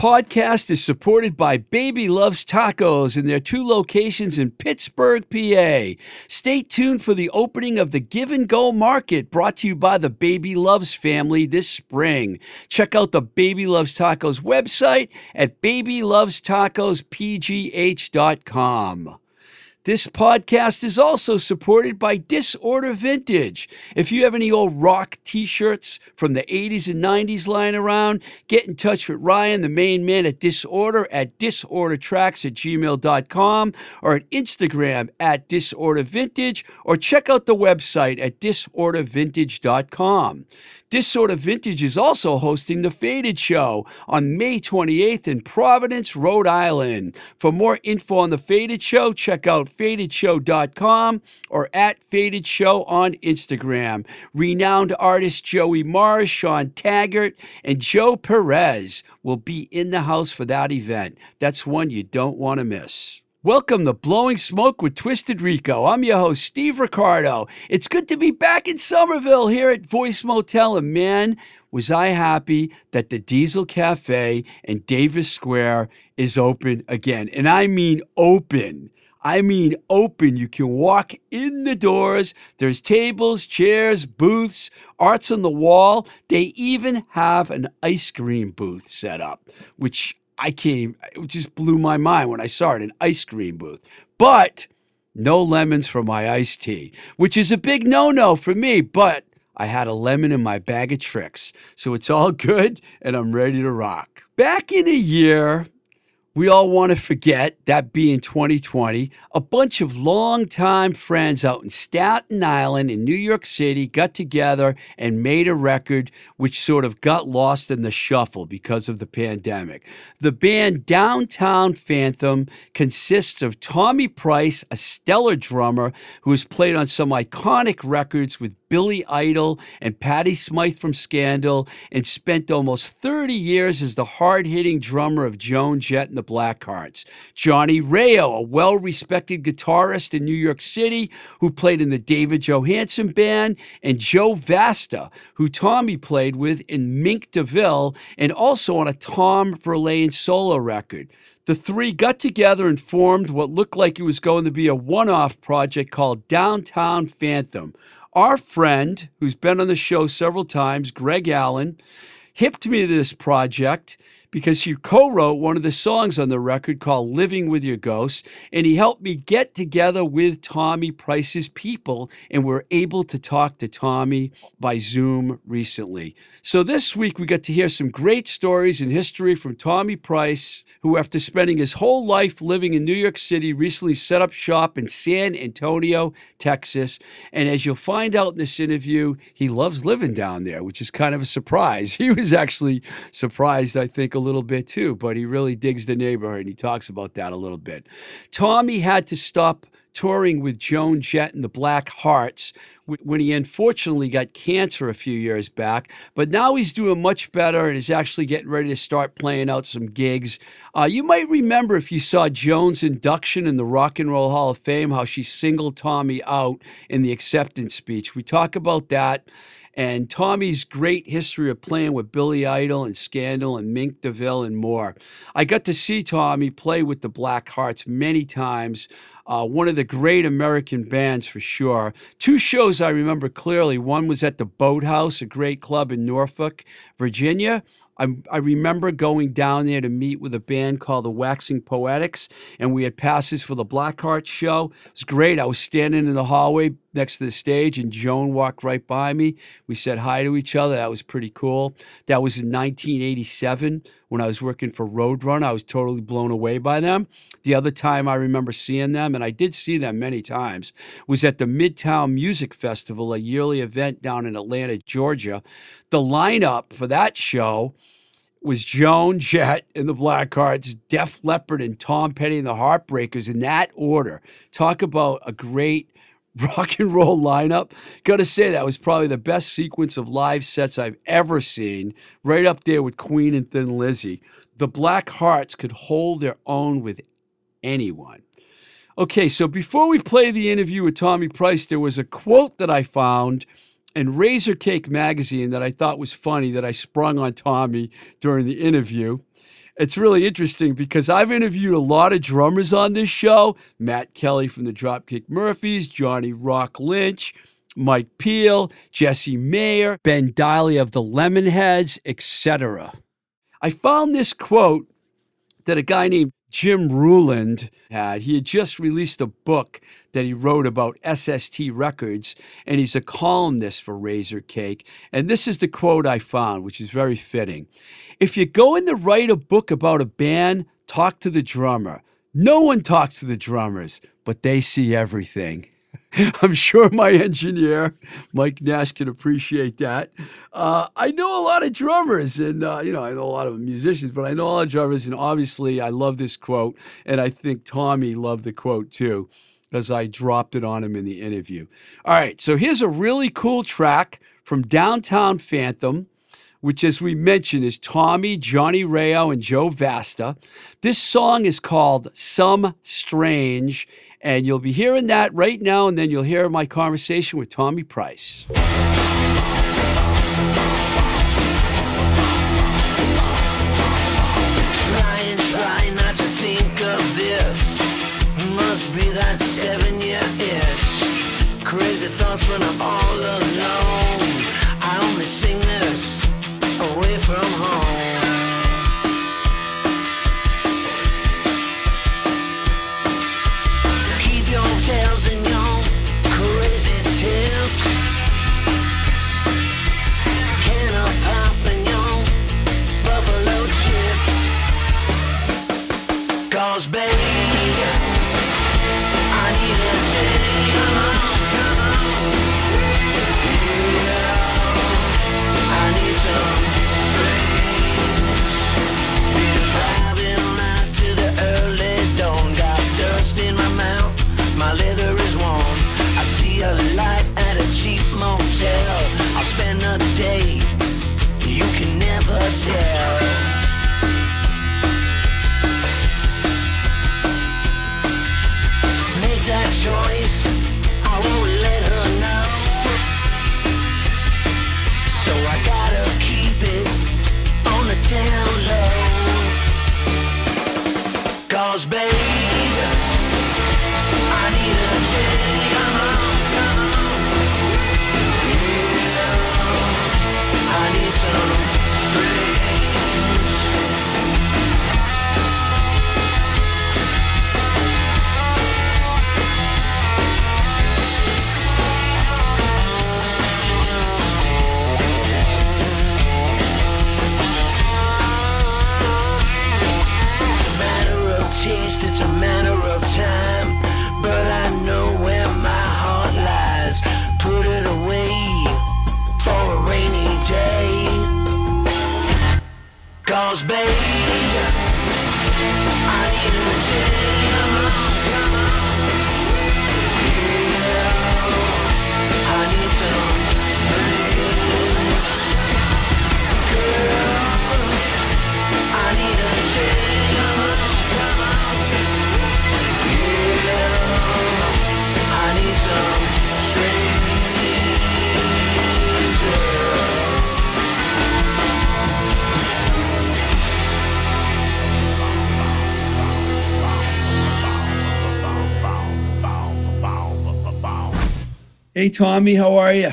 Podcast is supported by Baby Loves Tacos in their two locations in Pittsburgh, PA. Stay tuned for the opening of the Give and Go Market brought to you by the Baby Loves family this spring. Check out the Baby Loves Tacos website at babylovestacospgh.com. This podcast is also supported by Disorder Vintage. If you have any old rock t shirts from the 80s and 90s lying around, get in touch with Ryan, the main man at Disorder, at disordertracks at gmail.com or at Instagram at Disorder Vintage or check out the website at disordervintage.com. Disorder Vintage is also hosting The Faded Show on May 28th in Providence, Rhode Island. For more info on The Faded Show, check out fadedshow.com or at Faded Show on Instagram. Renowned artists Joey Morris, Sean Taggart, and Joe Perez will be in the house for that event. That's one you don't want to miss. Welcome to Blowing Smoke with Twisted Rico. I'm your host, Steve Ricardo. It's good to be back in Somerville here at Voice Motel. And man, was I happy that the Diesel Cafe in Davis Square is open again. And I mean open. I mean open. You can walk in the doors. There's tables, chairs, booths, arts on the wall. They even have an ice cream booth set up, which I can't even, it just blew my mind when I saw it, an ice cream booth. But no lemons for my iced tea, which is a big no no for me, but I had a lemon in my bag of tricks. So it's all good and I'm ready to rock. Back in a year, we all want to forget, that being 2020, a bunch of longtime friends out in Staten Island in New York City got together and made a record which sort of got lost in the shuffle because of the pandemic. The band Downtown Phantom consists of Tommy Price, a stellar drummer who has played on some iconic records with Billy Idol and Patty Smyth from Scandal, and spent almost 30 years as the hard hitting drummer of Joan Jett and the Blackhearts. Johnny Rayo, a well respected guitarist in New York City who played in the David Johansen Band, and Joe Vasta, who Tommy played with in Mink DeVille and also on a Tom Verlaine solo record. The three got together and formed what looked like it was going to be a one off project called Downtown Phantom. Our friend, who's been on the show several times, Greg Allen, hipped me to this project because he co wrote one of the songs on the record called Living with Your Ghost, and he helped me get together with Tommy Price's people, and we're able to talk to Tommy by Zoom recently. So this week we got to hear some great stories and history from Tommy Price who, after spending his whole life living in New York City, recently set up shop in San Antonio, Texas. And as you'll find out in this interview, he loves living down there, which is kind of a surprise. He was actually surprised, I think, a little bit too, but he really digs the neighborhood and he talks about that a little bit. Tommy had to stop touring with Joan Jett and the Black Hearts when he unfortunately got cancer a few years back. But now he's doing much better and is actually getting ready to start playing out some gigs. Uh, you might remember if you saw Joan's induction in the Rock and Roll Hall of Fame, how she singled Tommy out in the acceptance speech. We talk about that and Tommy's great history of playing with Billy Idol and Scandal and Mink DeVille and more. I got to see Tommy play with the Black Hearts many times. Uh, one of the great American bands for sure. Two shows I remember clearly. One was at the Boathouse, a great club in Norfolk, Virginia. I, I remember going down there to meet with a band called the Waxing Poetics, and we had passes for the Blackheart show. It was great. I was standing in the hallway next to the stage, and Joan walked right by me. We said hi to each other. That was pretty cool. That was in 1987 when I was working for Roadrunner. I was totally blown away by them. The other time I remember seeing them, and I did see them many times, was at the Midtown Music Festival, a yearly event down in Atlanta, Georgia. The lineup for that show was Joan Jett and the Blackhearts, Def Leppard and Tom Petty and the Heartbreakers in that order. Talk about a great rock and roll lineup. Got to say, that was probably the best sequence of live sets I've ever seen, right up there with Queen and Thin Lizzy. The Black Hearts could hold their own with anyone. Okay, so before we play the interview with Tommy Price, there was a quote that I found in Razor Cake magazine that I thought was funny that I sprung on Tommy during the interview. It's really interesting because I've interviewed a lot of drummers on this show Matt Kelly from the Dropkick Murphys, Johnny Rock Lynch. Mike Peel, Jesse Mayer, Ben Deily of the Lemonheads, etc. I found this quote that a guy named Jim Ruland had. He had just released a book that he wrote about SST Records, and he's a columnist for Razor Cake. And this is the quote I found, which is very fitting. If you're going to write a book about a band, talk to the drummer. No one talks to the drummers, but they see everything. I'm sure my engineer, Mike Nash, can appreciate that. Uh, I know a lot of drummers, and uh, you know, I know a lot of musicians, but I know a lot of drummers, and obviously, I love this quote, and I think Tommy loved the quote too, because I dropped it on him in the interview. All right, so here's a really cool track from Downtown Phantom which, as we mentioned, is Tommy, Johnny Rayo, and Joe Vasta. This song is called Some Strange, and you'll be hearing that right now, and then you'll hear my conversation with Tommy Price. Hey, Tommy, how are you?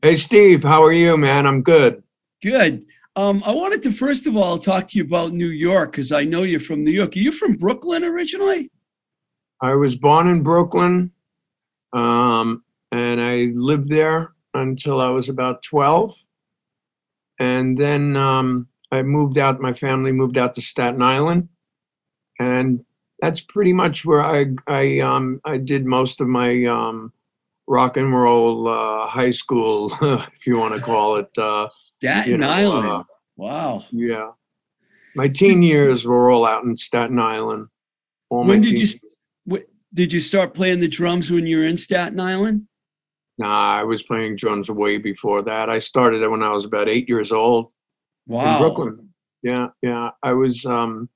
Hey, Steve, how are you, man? I'm good. Good. Um, I wanted to first of all talk to you about New York because I know you're from New York. Are you from Brooklyn originally? I was born in Brooklyn, um, and I lived there until I was about 12. And then um, I moved out, my family moved out to Staten Island. And that's pretty much where I, I, um, I did most of my um, rock and roll uh, high school, if you want to call it. Uh, Staten you know, Island. uh, wow. yeah. My teen years were all out in Staten Island. All When my did you teen- Wh- Did you start playing the drums when you were in Staten Island? Nah, I was playing drums way before that. I started it when I was about eight years old Wow. in Brooklyn. Yeah, yeah. I was um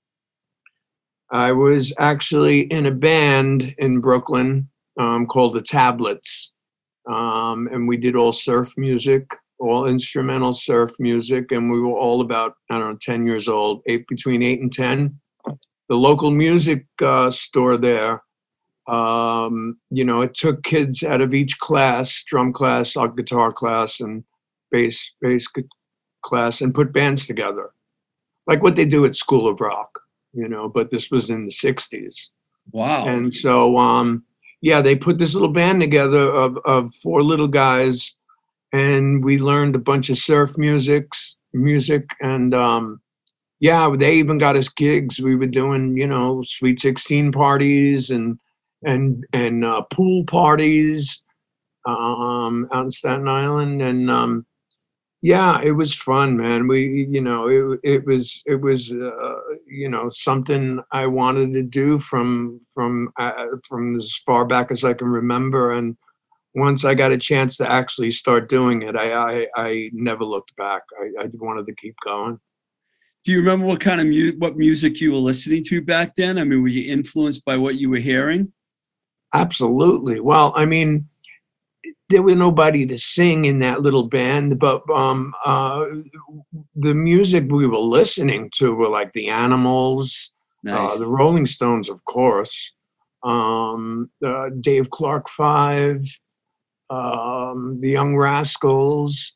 I was actually in a band in Brooklyn um called the Tablets. Um and we did all surf music all instrumental surf music, and we were all about I don't know ten years old, eight between eight and ten. The local music uh, store there, um, you know, it took kids out of each class, drum class, guitar class, and bass bass class, and put bands together, like what they do at School of Rock, you know. But this was in the '60s. Wow. And so, um, yeah, they put this little band together of, of four little guys, and we learned a bunch of surf musics, music, and um, yeah, they even got us gigs. We were doing, you know, Sweet Sixteen parties and and and uh, pool parties um, out in Staten Island, and um, yeah, it was fun, man. We, you know, it it was it was uh, you know something I wanted to do from from uh, from as far back as I can remember, and once I got a chance to actually start doing it, I I, I never looked back. I, I wanted to keep going. Do you remember what kind of mu- what music you were listening to back then? I mean, were you influenced by what you were hearing? Absolutely. Well, I mean, there was nobody to sing in that little band, but um, uh, the music we were listening to were like the Animals, Nice. uh, the Rolling Stones, of course, um, uh, Dave Clark Five, um, the Young Rascals,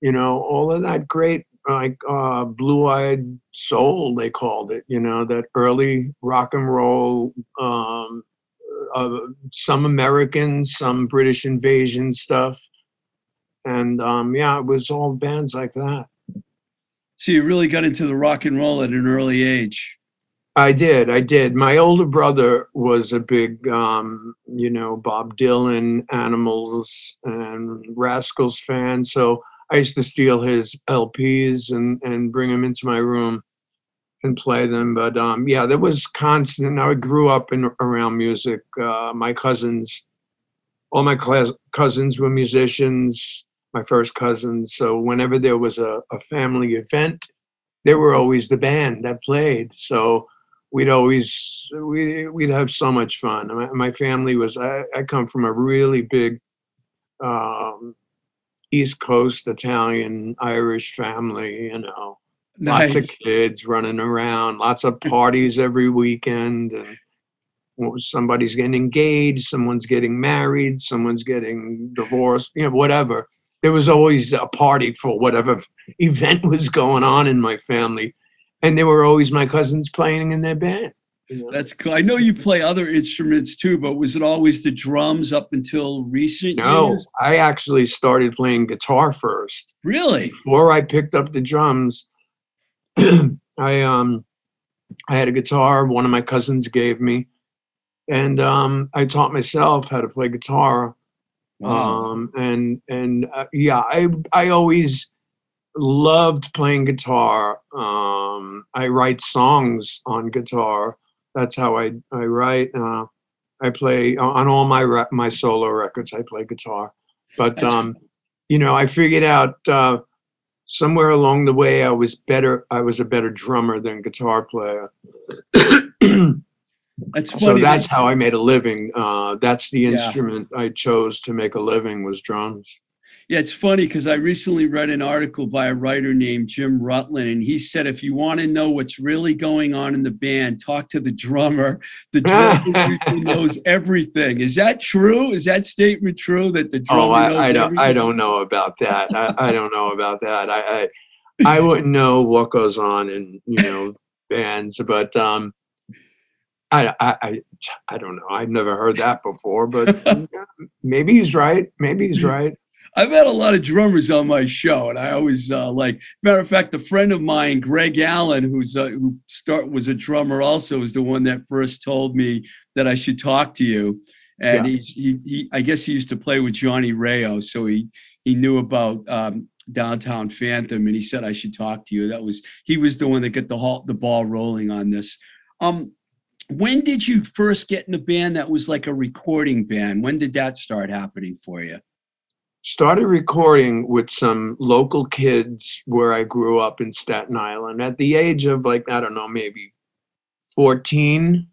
you know, all of that great like uh, blue-eyed soul they called it, you know, that early rock and roll. Uh, some American, some British invasion stuff, and um, yeah, it was all bands like that. so you really got into the rock and roll at an early age. I did, I did. My older brother was a big, um, you know, Bob Dylan, Animals, and Rascals fan. So I used to steal his LPs and and bring them into my room and play them. But um, yeah, there was constant. I grew up in around music. Uh, my cousins, all my class, cousins were musicians. My first cousins. So whenever there was a, a family event, they were always the band that played. So we'd always we we'd have so much fun. My, my family was I, I come from a really big um, East Coast Italian Irish family. You know, lots of kids running around, lots of parties every weekend, and somebody's getting engaged, someone's getting married, someone's getting divorced. You know, whatever. There was always a party for whatever event was going on in my family, and they were always my cousins playing in their band. you know. That's cool. I know you play other instruments too, but was it always the drums up until recent No, years? I actually started playing guitar first. Really? Before I picked up the drums, I um I had a guitar one of my cousins gave me, and um I taught myself how to play guitar. Wow. Um and and uh, yeah, I I always loved playing guitar. Um I write songs on guitar. That's how I I write. Uh, I play on all my re- my solo records. I play guitar, but um, you know, I figured out uh, somewhere along the way I was better. I was a better drummer than guitar player. That's funny. so that's how I made a living. Uh, that's the Yeah. instrument I chose to make a living was drums. Yeah, it's funny because I recently read an article by a writer named Jim Rutland, and he said if you want to know what's really going on in the band, talk to the drummer. The drummer knows everything. Is that true? Is that statement true that the drummer Oh, I, knows I don't. I don't know about that. I, I don't know about that. I, I I wouldn't know what goes on in you know bands, but um, I I I, I don't know. I've never heard that before, but maybe he's right. Maybe he's right. I've had a lot of drummers on my show, and I always uh, like. Matter of fact, a friend of mine, Greg Allen, who's uh, who start was a drummer, also is the one that first told me that I should talk to you. And Yeah. he's he, he I guess he used to play with Johnny Rayo, so he he knew about um, Downtown Phantom, and he said I should talk to you. That was he was the one that got the halt the ball rolling on this. Um, when did you first get in a band that was like a recording band? When did that start happening for you? Started recording with some local kids where I grew up in Staten Island at the age of like, I don't know, maybe 14,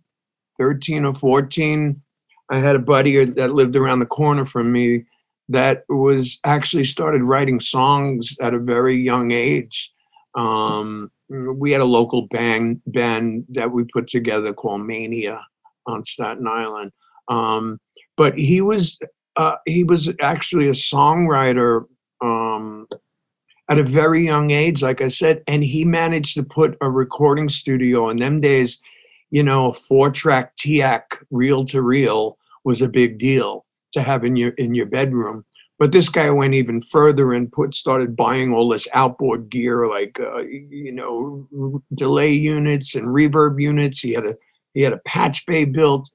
13 or 14. I had a buddy that lived around the corner from me that was actually started writing songs at a very young age. Um, we had a local band band that we put together called Mania on Staten Island. Um, but he was uh, he was actually a songwriter um, at a very young age, like I said, and he managed to put a recording studio. In them days, you know, a four-track TEAC reel to reel was a big deal to have in your in your bedroom. But this guy went even further and put started buying all this outboard gear, like uh, you know, delay units and reverb units. He had a he had a patch bay built,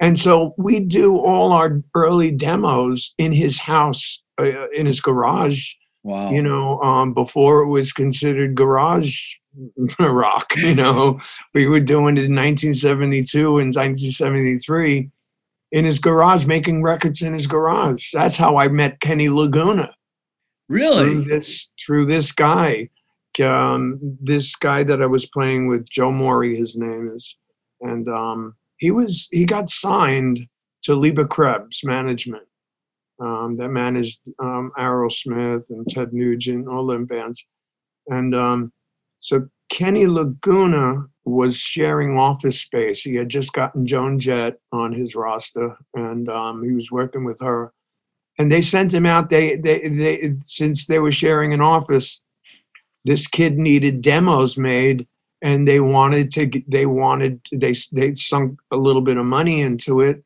and so we do all our early demos in his house, uh, in his garage. Wow. You know, um, before it was considered garage rock. You know, we were doing it in 1972 and 1973 in his garage, making records in his garage. That's how I met Kenny Laguna through really? this through this guy. Um, this guy that I was playing with, Joe Maury, his name is, and um, he was he got signed to Leber-Krebs Management, um, that managed um, Aerosmith and Ted Nugent, all them bands, and um, so Kenny Laguna was sharing office space. He had just gotten Joan Jett on his roster, and um, he was working with her. And they sent him out. They, they, they, since they were sharing an office, this kid needed demos made, and they wanted to. They wanted. They they sunk a little bit of money into it,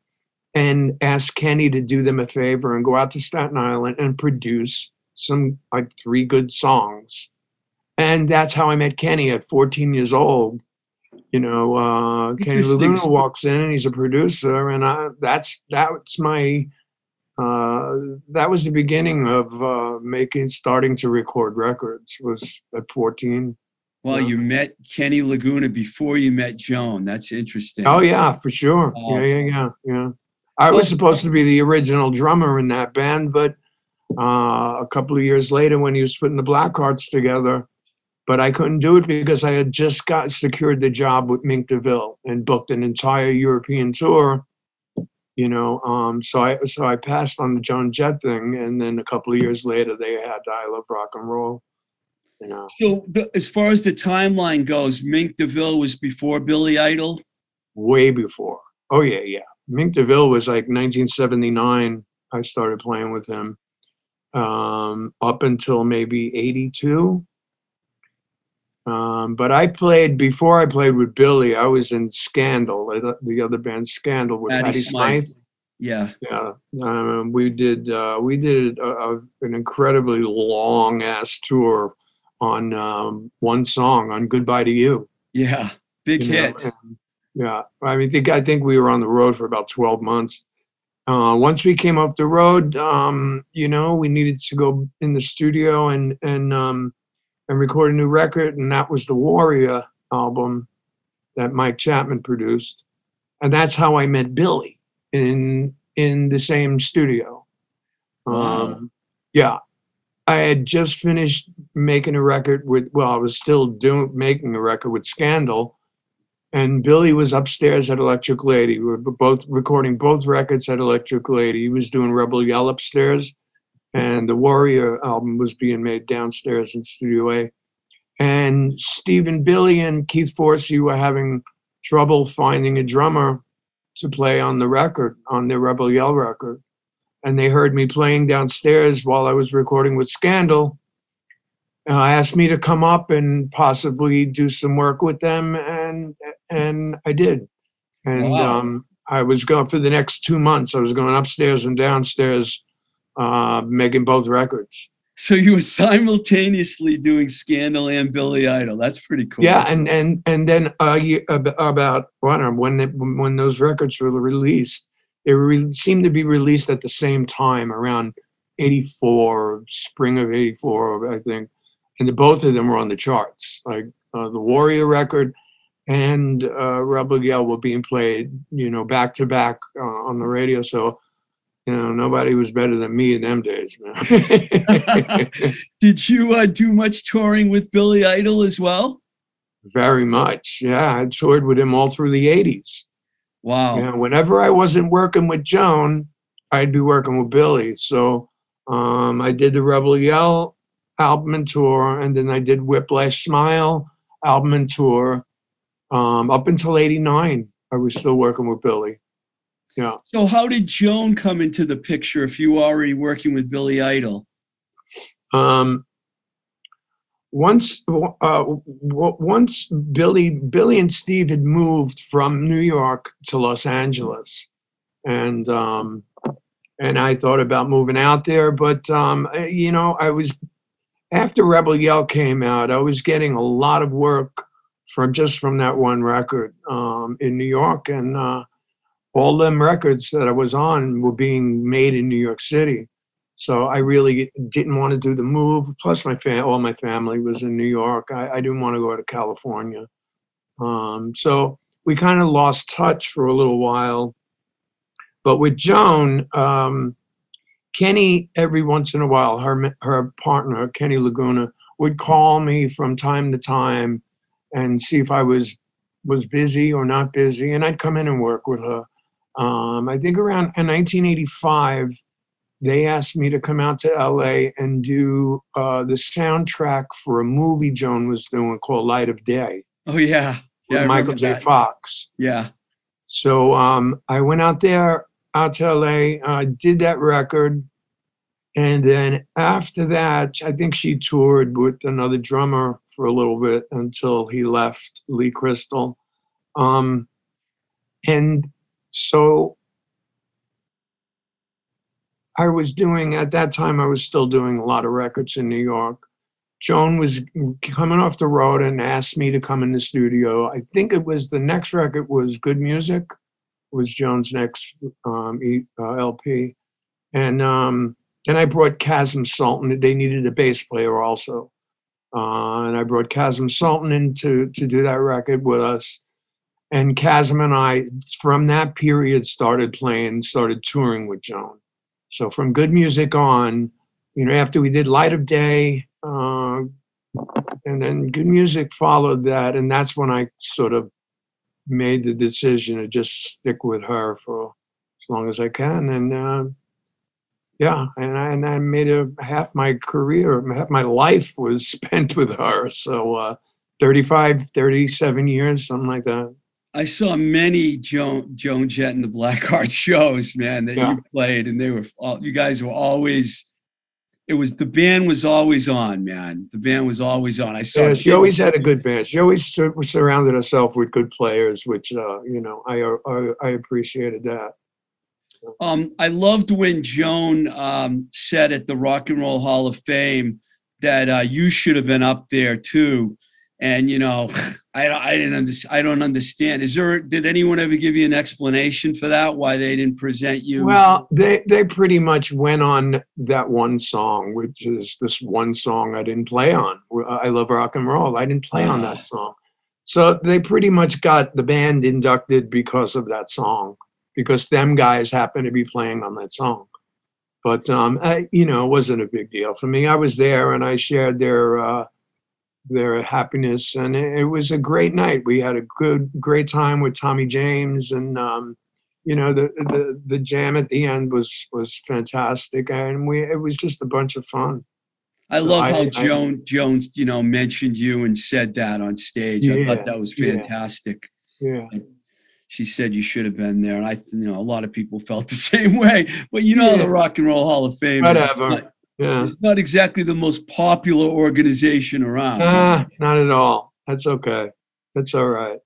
and asked Kenny to do them a favor and go out to Staten Island and produce some like three good songs and that's how I met Kenny at 14 years old. You know, uh, Kenny. Laguna walks in and he's a producer, and I, that's that's my uh, that was the beginning of uh, making starting to record records. Was at 14. Well, Yeah. you met Kenny Laguna before you met Joan. That's interesting. Oh yeah, for sure. Wow. Yeah, yeah, yeah, yeah. I was supposed to be the original drummer in that band, but uh, a couple of years later, when he was putting the Blackhearts together, but I couldn't do it because I had just got secured the job with Mink DeVille and booked an entire European tour. You know, um, so I so I passed on the Joan Jett thing, and then a couple of years later, they had I Love Rock and Roll. You know, So, the, as far as the timeline goes, Mink DeVille was before Billy Idol. way before. Oh yeah, yeah. Mink DeVille was like 1979. I started playing with him um, up until maybe 82. Um, but I played before I played with Billy. I was in Scandal, the- the other band Scandal with Patti Patty Smyth. Smyth. Yeah. Yeah, um, we did. Uh, we did a, a, an incredibly long ass tour on um, one song on "Goodbye to You." Yeah. Big you know, hit. and, yeah, I mean, think I think we were on the road for about twelve months. Uh, once we came up the road, um, you know, we needed to go in the studio and and um, and record a new record, and that was the Warrior album that Mike Chapman produced, and that's how I met Billy in in the same studio. Wow. Um, yeah, I had just finished making a record with. Well, I was still doing making a record with Scandal, and Billy was upstairs at Electric Lady. We were both recording both records at Electric Lady. He was doing Rebel Yell upstairs, and the Warrior album was being made downstairs in Studio A. And Steve and Billy and Keith Forsey were having trouble finding a drummer to play on the record, on the Rebel Yell record. And they heard me playing downstairs while I was recording with Scandal. Uh, asked me to come up and possibly do some work with them, and and I did. And Wow. um, I was going for the next two months. I was going upstairs and downstairs, uh, making both records. So you were simultaneously doing Scandal and Billy Idol. That's pretty cool. Yeah, and and and then a year, ab- about um, when they, when those records were released, they re- seemed to be released at the same time, around '84, spring of '84, I think, and the, both of them were on the charts. Like uh, the Warrior record and uh, Rebel Yell were being played, you know, back to back uh, on the radio. So. You know, nobody was better than me in them days, man. Did you uh, do much touring with Billy Idol as well? Very much. Yeah, I toured with him all through the 80s. Wow. Yeah, whenever I wasn't working with Joan, I'd be working with Billy. So Um, I did the Rebel Yell album and tour, and then I did Whiplash Smile album and tour. Um, up until '89, I was still working with Billy. Yeah. So how did Joan come into the picture if you were already working with Billy Idol? Um, once, uh, once Billy, Billy and Steve had moved from New York to Los Angeles, and um, and I thought about moving out there, but um, you know, I was after Rebel Yell came out, I was getting a lot of work from just from that one record um, in New York, and uh, all them records that I was on were being made in New York City. So I really didn't want to do the move. Plus, my fam- all my family was in New York. I, I didn't want to go to California. Um, so we kind of lost touch for a little while. But with Joan, um, Kenny, every once in a while, her her partner Kenny Laguna would call me from time to time and see if I was was busy or not busy, and I'd come in and work with her. Um, I think around in 1985, they asked me to come out to LA and do uh, the soundtrack for a movie Joan was doing called Light of Day Oh yeah, yeah, I Michael J. that. Fox. Yeah. So um, I went out there, out to LA, uh, did that record. And then after that, I think she toured with another drummer for a little bit until he left, Lee Crystal. Um, and so I was doing, at that time, I was still doing a lot of records in New York. Joan was coming off the road and asked me to come in the studio. I think it was the next record was Good Music, was Joan's next um, uh, LP, and um, then I brought Kasim Sulton. They needed a bass player also, uh, and I brought Kasim Sulton in to to do that record with us. And Kasim and I, from that period, started playing, started touring with Joan. So from Good Music on, you know, after we did Light of Day, uh, and then Good Music followed that, and that's when I sort of made the decision to just stick with her for as long as I can, and uh, yeah, and I, and I made a half my career, half my life was spent with her. So uh, 35, 37 years, something like that. I saw many Joan Joan Jett and the Blackheart shows, man, that Yeah. you played, and they were all you guys were always. It was the band was always on, man. The band was always on. I saw. Yeah, she always had a good band. She always sur- surrounded herself with good players, which uh, you know I, I I appreciated that. Um, I loved when Joan um, said at the Rock and Roll Hall of Fame that uh, you should have been up there too. And you know, I don't, I didn't understand. I don't understand. Is there? Did anyone ever give you an explanation for that? Why they didn't present you? Well, they they pretty much went on that one song, which is this one song I didn't play on. I love rock and roll. I didn't play on Ah. that song, so they pretty much got the band inducted because of that song, because them guys happened to be playing on that song. But um, I, you know, it wasn't a big deal for me. I was there and I shared their uh, their happiness, and it, it was a great night. We had a good, great time with Tommy James, and um, you know, the, the the jam at the end was was fantastic, and we it was just a bunch of fun. I love I- how I- Joan Jones, you know, mentioned you and said that on stage. I thought that was fantastic. Yeah, She said you should have been there, and I, you know, a lot of people felt the same way. But you know, the Rock and Roll Hall of Fame is Whatever. not, yeah. it's not exactly the most popular organization around. Ah, not at all. That's okay. That's all right.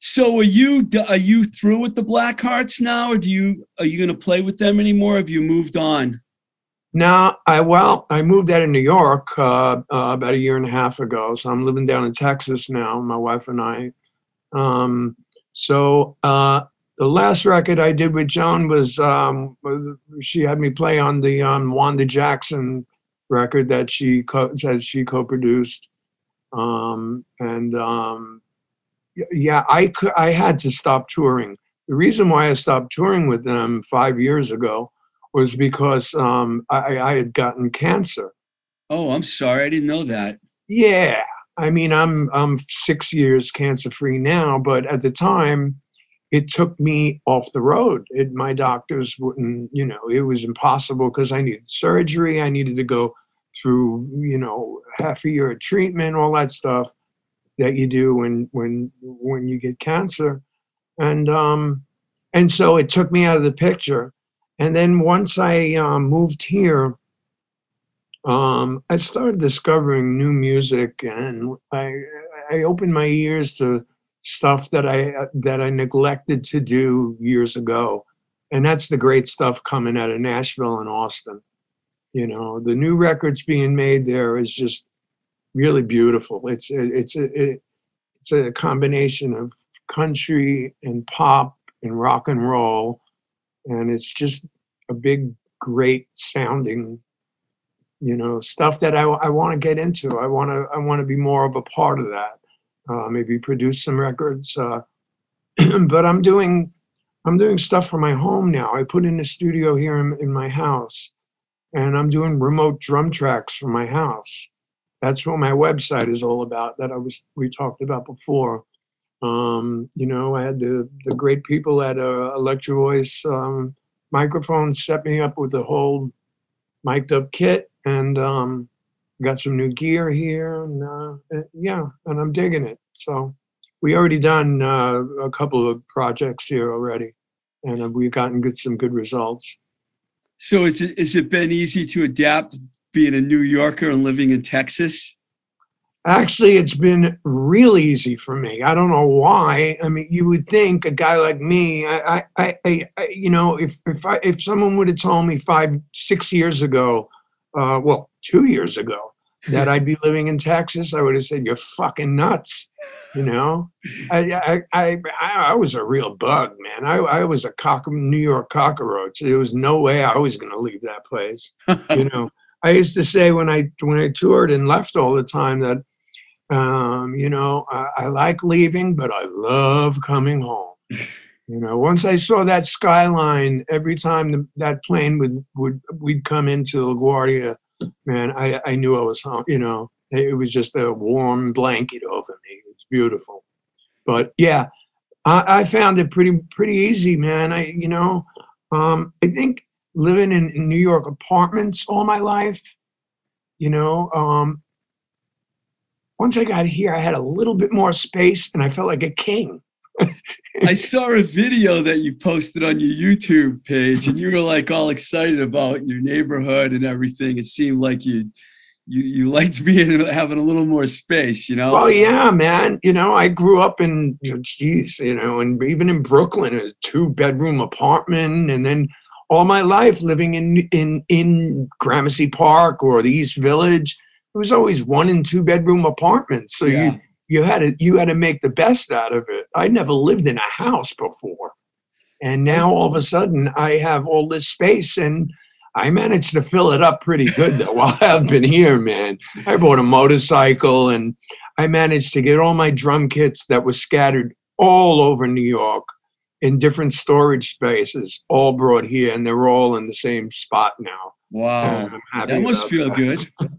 So are you are you through with the Blackhearts now, or do you are you going to play with them anymore? Have you moved on? No, I well, I moved out of New York uh, uh, about a year and a half ago, so I'm living down in Texas now. My wife and I. Um, so uh, the last record I did with Joan was um, she had me play on the um, Wanda Jackson record that she co- that she co-produced, um, and um, yeah, I could I had to stop touring. The reason why I stopped touring with them five years ago was because um, I, I had gotten cancer. Oh, I'm sorry, I didn't know that. Yeah, I mean, I'm I'm six years cancer free now, but at the time, it took me off the road. It, my doctors wouldn't, you know, it was impossible because I needed surgery. I needed to go through, you know, half a year of treatment, all that stuff that you do when when when you get cancer, and um, and so it took me out of the picture. And then once I um, moved here, um, I started discovering new music, and I I opened my ears to stuff that I that I neglected to do years ago, and that's the great stuff coming out of Nashville and Austin. You know, the new records being made there is just really beautiful. It's it's a it's a combination of country and pop and rock and roll, and it's just a big, great sounding you know stuff that i, I want to get into i want to i want to be more of a part of that uh, maybe produce some records uh, but i'm doing i'm doing stuff for my home now. I put in a studio here in, in my house and i'm doing remote drum tracks from my house. That's what my website is all about that i was we talked about before. Um, you know i had the, the great people at uh, electro voice um, microphones set me up with the whole mic'd up kit and um, got some new gear here and uh, uh, yeah and i'm digging it so we already done uh, a couple of projects here already and uh, we've gotten good some good results So is it, has it been easy to adapt being a New Yorker and living in Texas? Actually, it's been real easy for me. I don't know why. I mean, you would think a guy like me, I, I, I, I you know, if if I, if someone would have told me five, six years ago, uh, well, two years ago, that I'd be living in Texas, I would have said, "You're fucking nuts." You know, I, I, I, I was a real bug, man. I, I was a cock, New York cockroach. There was no way I was going to leave that place. You know, I used to say when I when I toured and left all the time that um, you know, I, I like leaving, but I love coming home. You know, once I saw that skyline, every time the, that plane would would we'd come into LaGuardia, man, I, I knew I was home. You know, it was just a warm blanket over me. It was beautiful. But yeah, I, I found it pretty pretty easy, man. I you know, um, I think living in, in New York apartments all my life, you know, um, once I got here, I had a little bit more space and I felt like a king. I saw a video that you posted on your YouTube page, and you were like all excited about your neighborhood and everything. It seemed like you you you liked being having a little more space, you know. Well, yeah, man. You know, I grew up in, geez, you know, and even in Brooklyn, a two bedroom apartment, and then all my life living in in in Gramercy Park or the East Village. It was always one and two bedroom apartments, so Yeah. you you had to you had to make the best out of it. I never lived in a house before, and now all of a sudden I have all this space and. I managed to fill it up pretty good though while I've been here, man. I bought a motorcycle and I managed to get all my drum kits that were scattered all over New York in different storage spaces, all brought here, and they're all in the same spot now. Wow, And I'm happy that must feel that. good.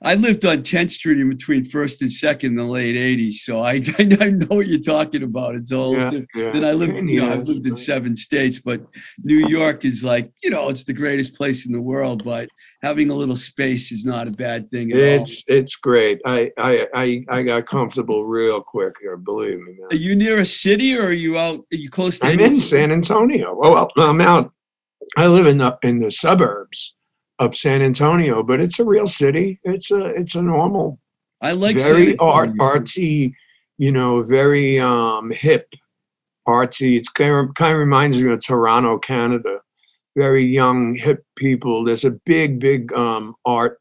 I lived on 10th Street in between First and Second in the late 80s, so I, I know what you're talking about. It's all Yeah, different. yeah. Then I lived, you know, I've lived in seven states, but New York is like, you know, it's the greatest place in the world. But having a little space is not a bad thing at all. It's it's great. I, I I I got comfortable real quick here. Believe me, Are you near a city, or are you out? Are you close to? I'm in San Antonio. Oh, well, I'm out. I live in the in the suburbs of San Antonio, but it's a real city. It's a it's a normal I like very art artsy, you know, very um hip artsy. It's kind of kind of reminds me of Toronto, Canada. Very young, hip people. There's a big, big um art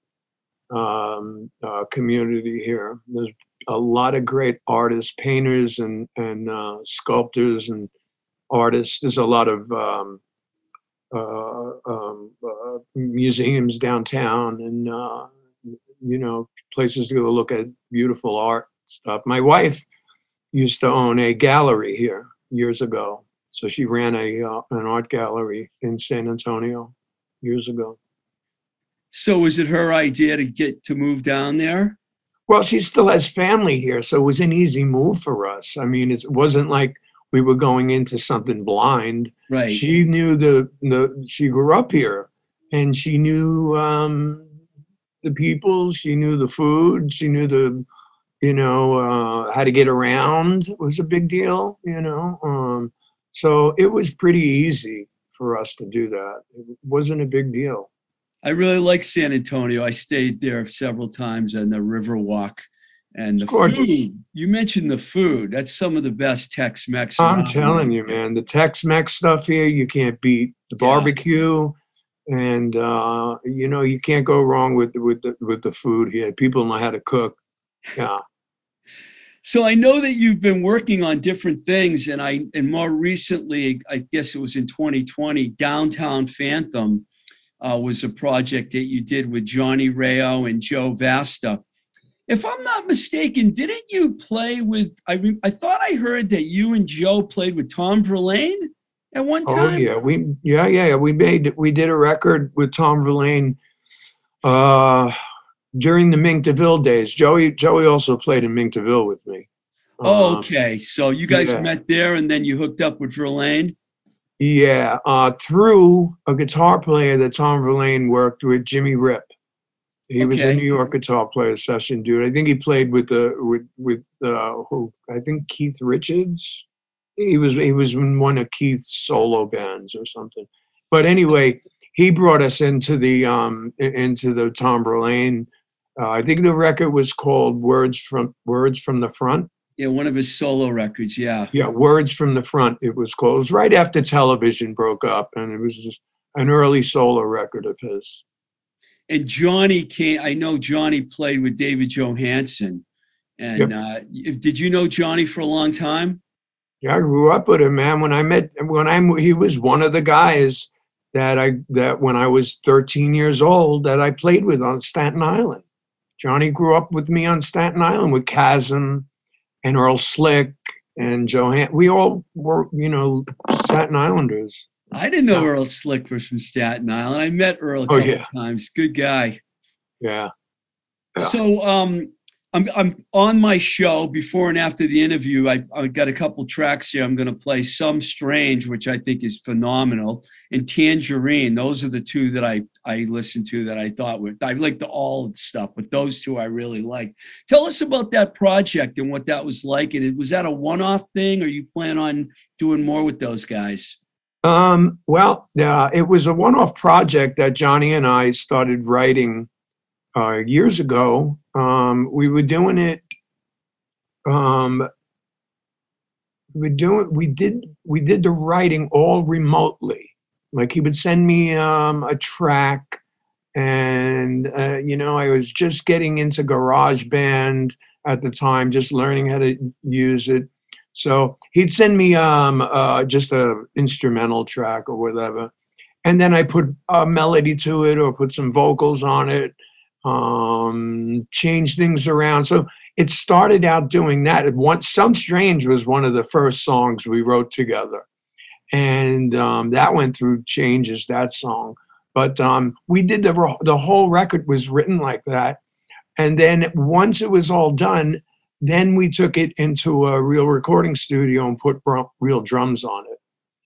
um uh, community here. There's a lot of great artists, painters and and uh, sculptors and artists. There's a lot of um, um, uh, museums downtown and uh, you know places to go look at beautiful art stuff. My wife used to own a gallery here years ago, so she ran a uh, an art gallery in San Antonio years ago. So was it her idea to get to move down there? Well, she still has family here, so it was an easy move for us. I mean, it wasn't like we were going into something blind. Right. She knew the the she grew up here, and she knew um, the people. She knew the food. She knew the you know uh, how to get around was a big deal. You know, um, so it was pretty easy for us to do that. It wasn't a big deal. I really like San Antonio. I stayed there several times on the Riverwalk. And the food, you mentioned the food. That's some of the best Tex Mex. I'm telling you, man, the Tex-Mex stuff here you can't beat. The Yeah. barbecue, and uh, you know you can't go wrong with with the, with the food here. People know how to cook. Yeah, So I know that you've been working on different things, and I and more recently, I guess it was in 2020, Downtown Phantom uh, was a project that you did with Johnny Rao and Joe Vasta. If I'm not mistaken, didn't you play with? I re- I thought I heard that you and Joe played with Tom Verlaine at one time. Oh yeah, we yeah yeah we made we did a record with Tom Verlaine uh, during the Mink DeVille days. Joey Joey also played in Mink DeVille with me. Oh, Um, okay. So you guys yeah. met there, and then you hooked up with Verlaine. Yeah, uh, through a guitar player that Tom Verlaine worked with, Jimmy Rip. He was a Okay. New York guitar player session dude. I think he played with the with with uh, who I think Keith Richards. He was he was in one of Keith's solo bands or something. But anyway, he brought us into the um i- into the Tom Verlaine. Uh, I think the record was called Words from Words from the Front. Yeah, one of his solo records. Yeah. Yeah, Words from the Front. It was called. It was right after television broke up, and it was just an early solo record of his. And Johnny came. I know Johnny played with David Johansen. And uh, if- did you know Johnny for a long time? Yeah, I grew up with him, man. When I met, when I he was one of the guys that I that when I was 13 years old that I played with on Staten Island. Johnny grew up with me on Staten Island with Kasim and Earl Slick and Johan. We all were, you know, Staten Islanders. I didn't know. Earl Slick was from Staten Island. I met Earl a Oh, couple yeah. times. Good guy. Yeah. Yeah. So um, I'm I'm on my show before and after the interview. I I got a couple tracks here. I'm going to play "Some Strange," which I think is phenomenal, and "Tangerine." Those are the two that I I listened to that I thought were. I like the all stuff, but those two I really like. Tell us about that project and what that was like. And it- was that a one-off thing, or you plan on doing more with those guys? Um, well, it was a one-off project that Johnny and I started writing uh, years ago. Um, we were doing it. Um, we doing. We did. We did the writing all remotely. Like he would send me um, a track, and uh, you know, I was just getting into Garage Band at the time, just learning how to use it. So he'd send me um, uh, just a instrumental track or whatever, and then I put a melody to it or put some vocals on it, um, change things around. So it started out doing that. It once "Some Strange" was one of the first songs we wrote together, and um, that went through changes. That song, but um, we did the the whole record was written like that, and then once it was all done, then we took it into a real recording studio and put br- real drums on it.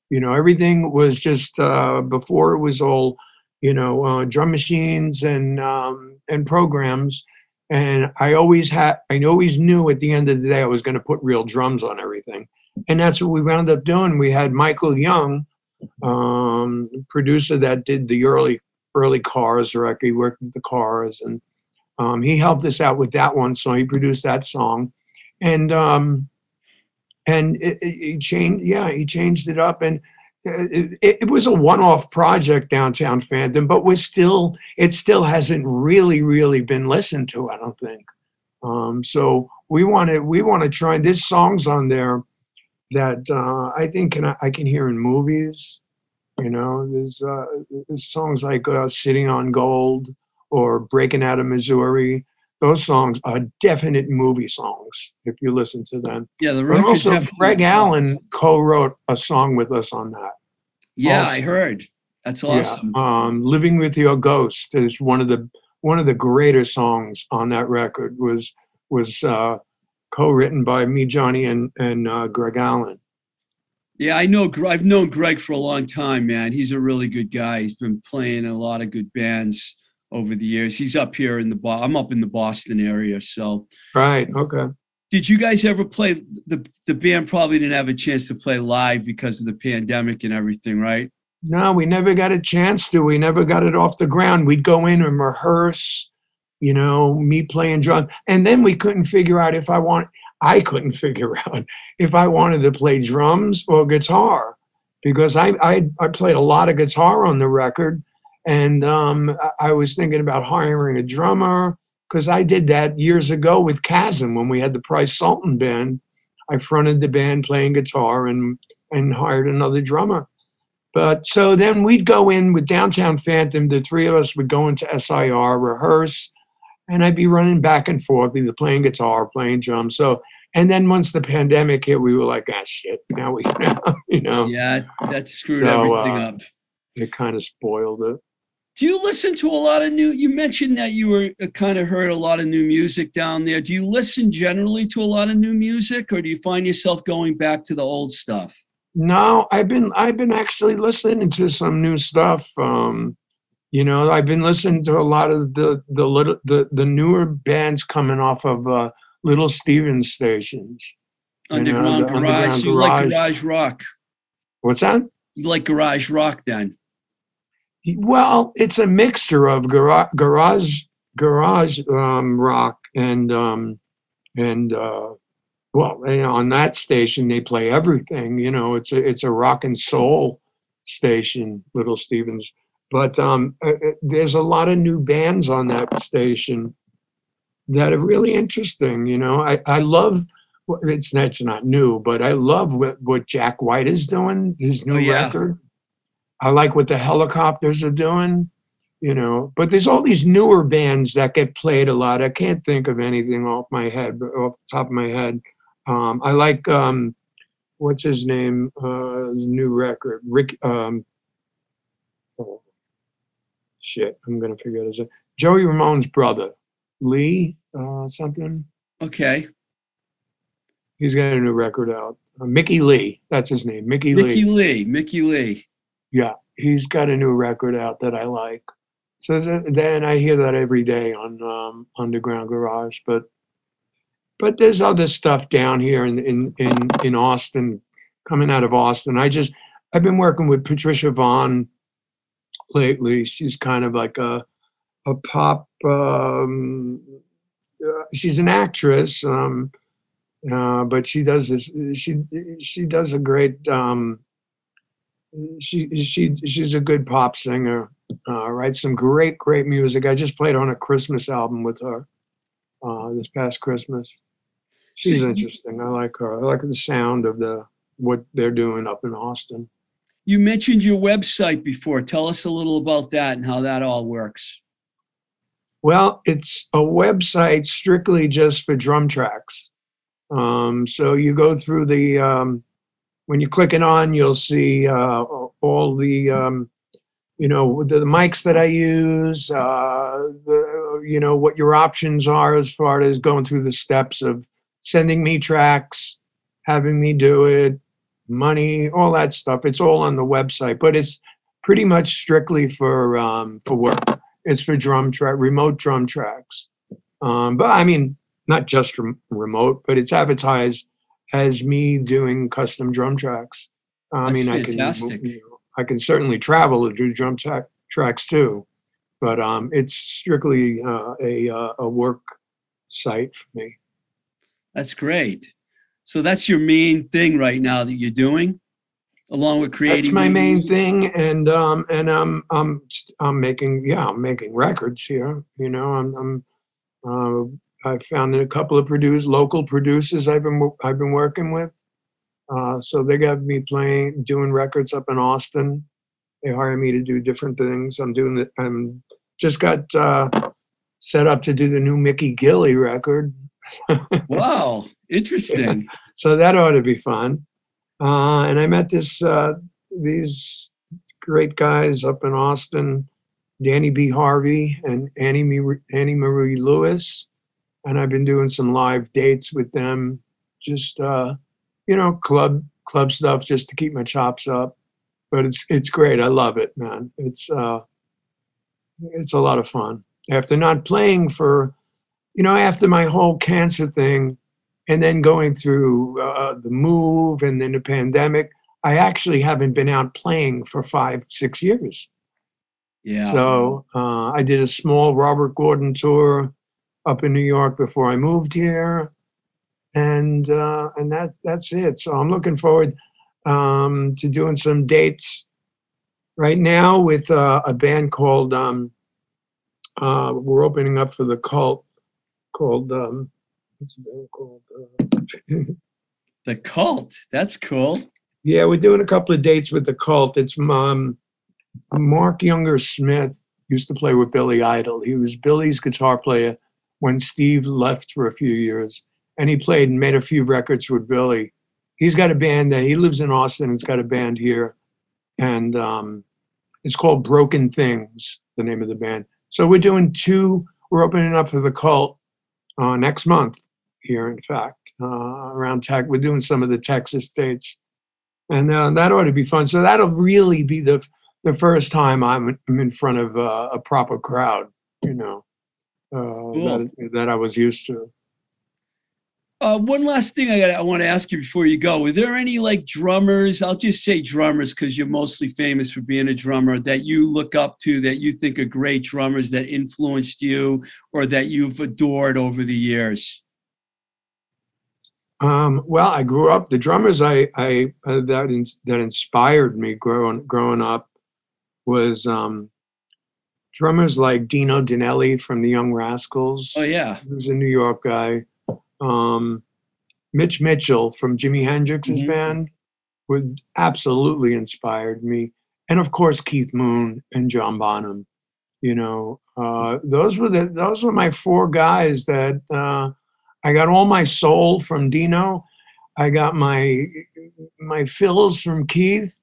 You know, everything was just uh, before it was all, you know, uh, drum machines and um, and programs. And I always had, I always knew at the end of the day I was going to put real drums on everything, and that's what we wound up doing. We had Michael Young, um, producer that did the early early Cars record. He worked with the Cars and um, he helped us out with that one, so he produced that song, and um, and he changed. Yeah, he changed it up, and it, it, it was a one-off project, Downtown Phantom, but we're still. It still hasn't really, really been listened to. I don't think. Um, so we want to we want to try. There's songs on there that uh, I think can I can hear in movies. You know, there's uh, there's songs like uh, "Sitting on Gold." Or Breaking Out of Missouri. Those songs are definite movie songs if you listen to them. Yeah, the But record. also, Greg Allen co-wrote a song with us on that. Yeah, also. I heard. That's awesome. Yeah, um, "Living with Your Ghost" is one of the one of the greater songs on that record. was was uh, co-written by me, Johnny, and and uh, Greg Allen. Yeah, I know. I've known Greg for a long time, man. He's a really good guy. He's been playing a lot of good bands over the years. He's up here in the Bo- I'm up in the Boston area. So, Right. Okay. did you guys ever play the the band? Probably didn't have a chance to play live because of the pandemic and everything, right? No, we never got a chance to. We never got it off the ground. We'd go in and rehearse, you know, me playing drums, And then we couldn't figure out if I want I couldn't figure out if I wanted to play drums or guitar because I I, I played a lot of guitar on the record and um, I- was thinking about hiring a drummer because I did that years ago with Kasim when we had the Price Sulton band. I fronted the band playing guitar and and hired another drummer. But so then we'd go in with Downtown Phantom. The three of us would go into SIR, rehearse, and I'd be running back and forth, either playing guitar, playing drums. So, and then once the pandemic hit, we were like, ah, shit. Now we, you know, Yeah, that screwed So, everything uh, up. it kind of spoiled it. Do you listen to a lot of new? You mentioned that you were kind of heard a lot of new music down there. Do you listen generally to a lot of new music, or do you find yourself going back to the old stuff? No, I've been I've been actually listening to some new stuff. Um, you know, I've been listening to a lot of the the little the the newer bands coming off of uh, Little Stevens stations. Know, Underground the garage. underground you like garage. garage rock. What's that? You like garage rock then? Well, it's a mixture of garage garage garage um, rock and um, and uh, well, you know, on that station they play everything. You know, it's a it's a rock and soul station, Little Stevens. But um, uh, uh, there's a lot of new bands on that station that are really interesting. You know, I I love. It's not, it's not new, but I love what, what Jack White is doing. His new Oh, yeah. record. I like what the Hellacopters are doing, you know. But there's all these newer bands that get played a lot. I can't think of anything off my head, but off the top of my head. Um, I like um, what's his name? Uh, his new record, Rick. Um, oh, shit, I'm gonna forget his name. Joey Ramone's brother, Leigh, uh, something. Okay. He's got a new record out. Uh, Mickey Leigh, that's his name. Mickey, Mickey Leigh. Leigh. Mickey Leigh. Yeah, he's got a new record out that I like. So then I hear that every day on um, Underground Garage. But but there's other stuff down here in in in in Austin, coming out of Austin. I just I've been working with Patricia Vonne lately. She's kind of like a a pop. Um, uh, she's an actress, um, uh, but she does this. She she does a great. Um, she she she's a good pop singer. Uh, writes some great great music. I just played on a Christmas album with her uh, this past Christmas. She's So interesting. I like her. I like the sound of the what they're doing up in Austin. You mentioned your website before. Tell us a little about that and how that all works. Well, it's a website strictly just for drum tracks. Um, so you go through the um, when you click it on, you'll see uh, all the um, you know the, the mics that I use. Uh, the, you know what your options are as far as going through the steps of sending me tracks, having me do it, money, all that stuff. It's all on the website, but it's pretty much strictly for um, for work. It's for drum track, remote drum tracks. Um, but I mean, not just rem- remote, but it's advertised as me doing custom drum tracks. I That's mean, I can you know, I can certainly travel to do drum track tracks too, but um, it's strictly uh, a uh, a work site for me. That's great. So that's your main thing right now that you're doing, along with creating. That's my new main thing, and um, and I'm I'm I'm making yeah I'm making records here. You know, I'm I'm uh, I found a couple of produce local producers I've been I've been working with. Uh, so they got me playing doing records up in Austin. They hire me to do different things. I'm doing the I'm just got uh, set up to do the new Mickey Gilley record. Wow, interesting. so that ought to be fun. Uh, and I met this uh, these great guys up in Austin, Danny B. Harvey and Annie Marie, Annie Marie Lewis, and I've been doing some live dates with them. Just uh, you know, club club stuff just to keep my chops up. But it's it's great. I love it, man. It's uh, it's a lot of fun. After not playing for, you know, after my whole cancer thing, and then going through uh, the move and then the pandemic, I actually haven't been out playing for five, six years. Yeah. So uh, I did a small Robert Gordon tour up in New York before I moved here, and uh, and that that's it. So I'm looking forward um, to doing some dates right now with uh, a band called um, uh, we're opening up for the Cult called um, what's the band called? Uh, the cult. That's cool. yeah, we're doing a couple of dates with the Cult. It's um, Mark Younger Smith used to play with Billy Idol. He was Billy's guitar player when Steve left for a few years, and he played and made a few records with Billy. He's got a band that he lives in Austin. He's got a band here, and um, it's called Broken Things. The name of the band. So we're doing two. We're opening up for the Cult uh, next month here. In fact, uh, around Tech, we're doing some of the Texas states, and uh, that ought to be fun. So that'll really be the the first time I'm, I'm in front of a proper crowd. You know, uh, that that I was used to. Uh, one last thing I got I want to ask you before you go. Were there any like drummers? I'll just say drummers because you're mostly famous for being a drummer that you look up to that you think are great drummers that influenced you or that you've adored over the years. Um, well, I grew up. The drummers I, I uh, that in, that inspired me growing growing up was um, drummers like Dino Danelli from the Young Rascals. Oh yeah. He was a New York guy. Um, Mitch Mitchell from Jimi Hendrix's Mhm. band would absolutely inspired me, and of course Keith Moon and John Bonham. You know, uh, those were the those were my four guys that uh, I got all my soul from Dino. I got my my fills from Keith,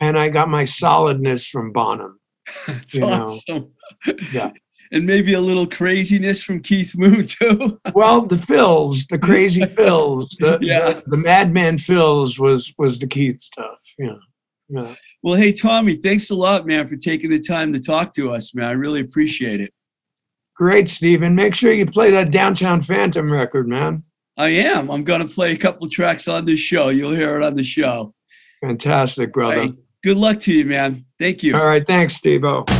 and I got my solidness from Bonham. That's You know, awesome. yeah. And maybe a little craziness from Keith Moon too. Well, the fills, the crazy fills, the, Yeah. the the madman fills was was the Keith stuff. Yeah, yeah. well, hey Tommy, thanks a lot, man, for taking the time to talk to us, man. I really appreciate it. Great, Stephen. Make sure you play that Downtown Phantom record, man. I am. I'm gonna play a couple tracks on this show. You'll hear it on the show. Fantastic, brother. Good luck to you, man. Thank you. All right, thanks, Steve-O.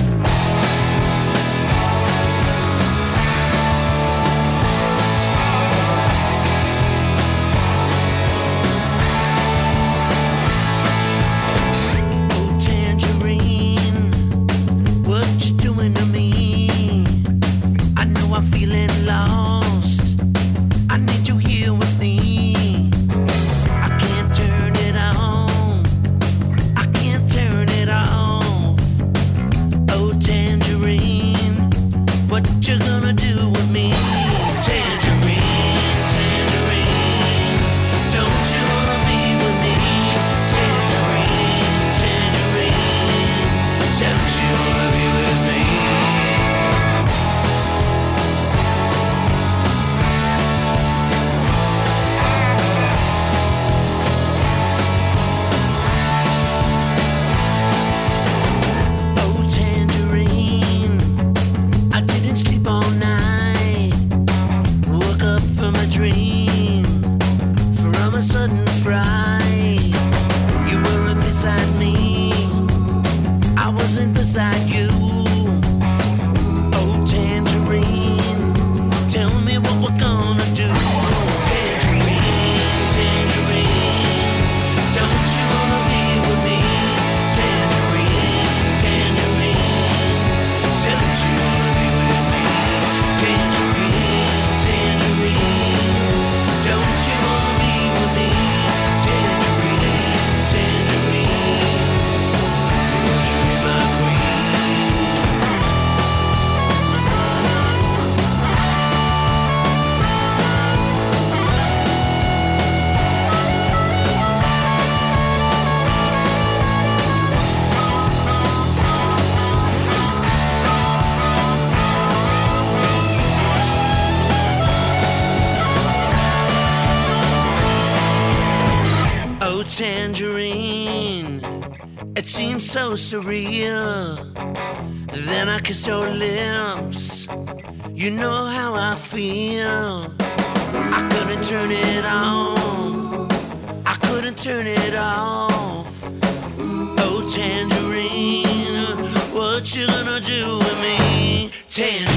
Surreal. Then I kissed your lips. You know how I feel. I couldn't turn it on. I couldn't turn it off. Oh, tangerine, what you gonna do with me? Tangerine,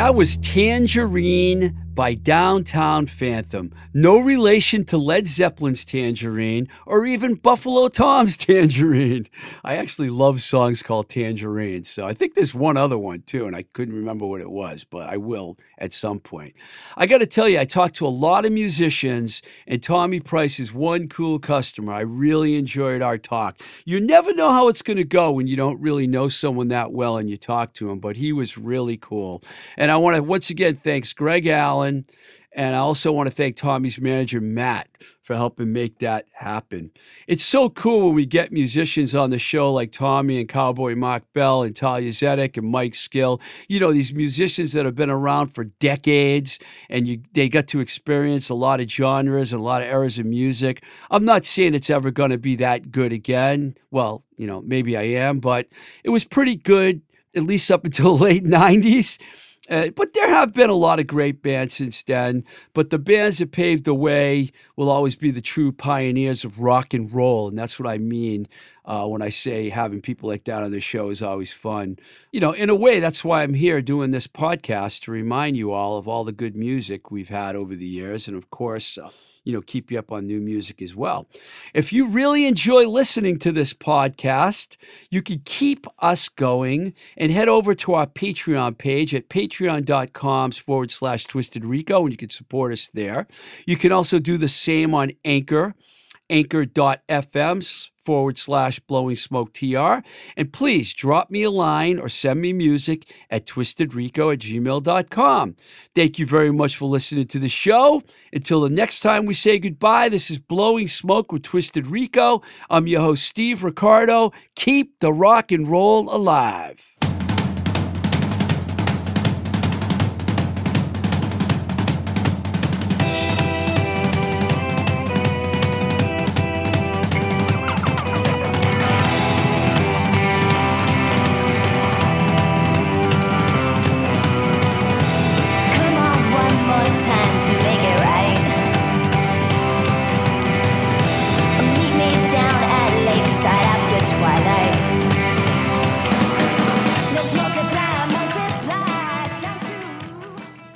That was Tangerine by Downtown Phantom. No relation to Led Zeppelin's Tangerine or even Buffalo Tom's Tangerine. I actually love songs called Tangerine, so I think there's one other one too, and I couldn't remember what it was, but I will at some point. I got to tell you, I talked to a lot of musicians, and Tommy Price is one cool customer. I really enjoyed our talk. You never know how it's going to go when you don't really know someone that well and you talk to him, but he was really cool. And I want to once again thanks Greg Allen, and I also want to thank Tommy's manager Matt for helping make that happen. It's so cool when we get musicians on the show like Tommy and Cowboy Mark Bell and Talia Zedek and Mike Skill. You know, these musicians that have been around for decades and you, they got to experience a lot of genres and a lot of eras of music. I'm not saying it's ever going to be that good again. Well, you know, maybe I am, but it was pretty good, at least up until the late 90s. Uh, but there have been a lot of great bands since then. But the bands that paved the way will always be the true pioneers of rock and roll. And that's what I mean uh, when I say having people like that on the show is always fun. You know, in a way, that's why I'm here doing this podcast to remind you all of all the good music we've had over the years. And of course, uh, you know, keep you up on new music as well. If you really enjoy listening to this podcast, you can keep us going and head over to our Patreon page at patreon.com forward slash twisted rico and you can support us there. You can also do the same on Anchor, anchor.fm forward slash blowing smoke tr. And please drop me a line or send me music at twistedrico at gmail.com. Thank you very much for listening to the show. Until the next time we say goodbye, this is Blowing Smoke with Twisted Rico. I'm your host, Steve Ricardo. Keep the rock and roll alive.